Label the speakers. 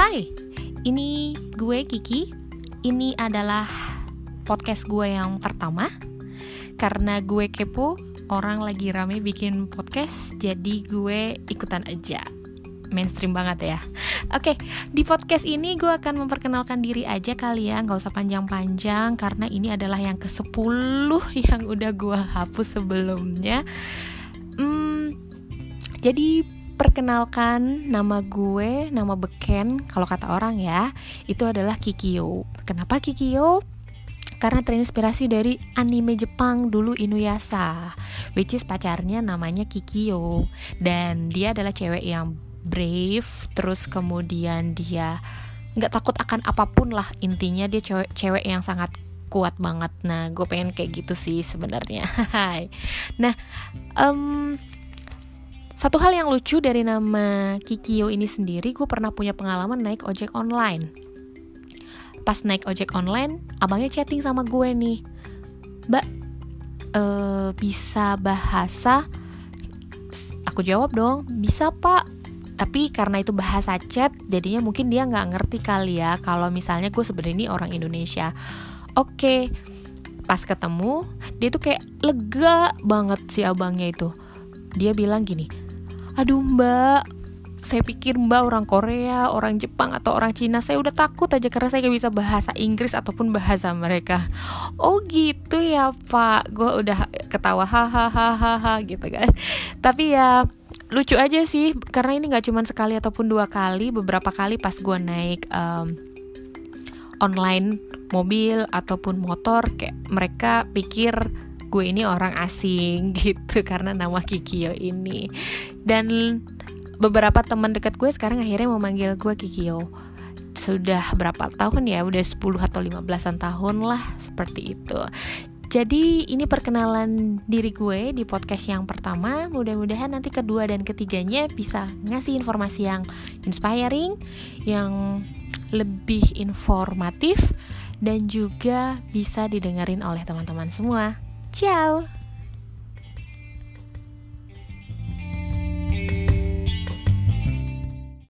Speaker 1: Hai, ini gue Kiki. Ini adalah podcast gue yang pertama. Karena gue kepo, orang lagi rame bikin podcast, jadi gue ikutan aja. Mainstream banget ya. Oke, di podcast ini gue akan memperkenalkan diri aja kali ya, nggak usah panjang-panjang karena ini adalah yang ke-10 yang udah gue hapus sebelumnya. Hmm, jadi perkenalkan nama gue, nama beken kalau kata orang ya, itu adalah Kikyo. Kenapa Kikyo? Karena terinspirasi dari anime Jepang dulu Inuyasha, which is pacarnya namanya Kikyo dan dia adalah cewek yang brave, terus kemudian dia nggak takut akan apa pun lah intinya dia cewek cewek yang sangat kuat banget. Nah, gue pengen kayak gitu sih sebenarnya. nah, um, satu hal yang lucu dari nama Kikio ini sendiri, gue pernah punya pengalaman naik ojek online. Pas naik ojek online, abangnya chatting sama gue nih, Mbak, uh, bisa bahasa? Aku jawab dong, bisa pak. Tapi karena itu bahasa chat, jadinya mungkin dia nggak ngerti kali ya kalau misalnya gue sebenarnya ini orang Indonesia. Oke, pas ketemu, dia tuh kayak lega banget si abangnya itu. Dia bilang gini, aduh mbak. Saya pikir mbak orang Korea, orang Jepang atau orang Cina. Saya udah takut aja karena saya gak bisa bahasa Inggris ataupun bahasa mereka. Oh gitu ya pak. Gue udah ketawa hahaha gitu kan. Tapi ya lucu aja sih. Karena ini gak cuma sekali ataupun dua kali Beberapa kali pas gue naik um, online mobil ataupun motor Kayak mereka pikir gue ini orang asing gitu karena nama Kikio ini. Dan beberapa teman dekat gue sekarang akhirnya memanggil gue Kikio sudah berapa tahun ya? Udah 10 atau 15an tahun lah seperti itu. Jadi ini perkenalan diri gue di podcast yang pertama. Mudah-mudahan nanti kedua dan ketiganya bisa ngasih informasi yang inspiring Yang lebih informatif Dan juga bisa didengerin oleh teman-teman semua Ciao!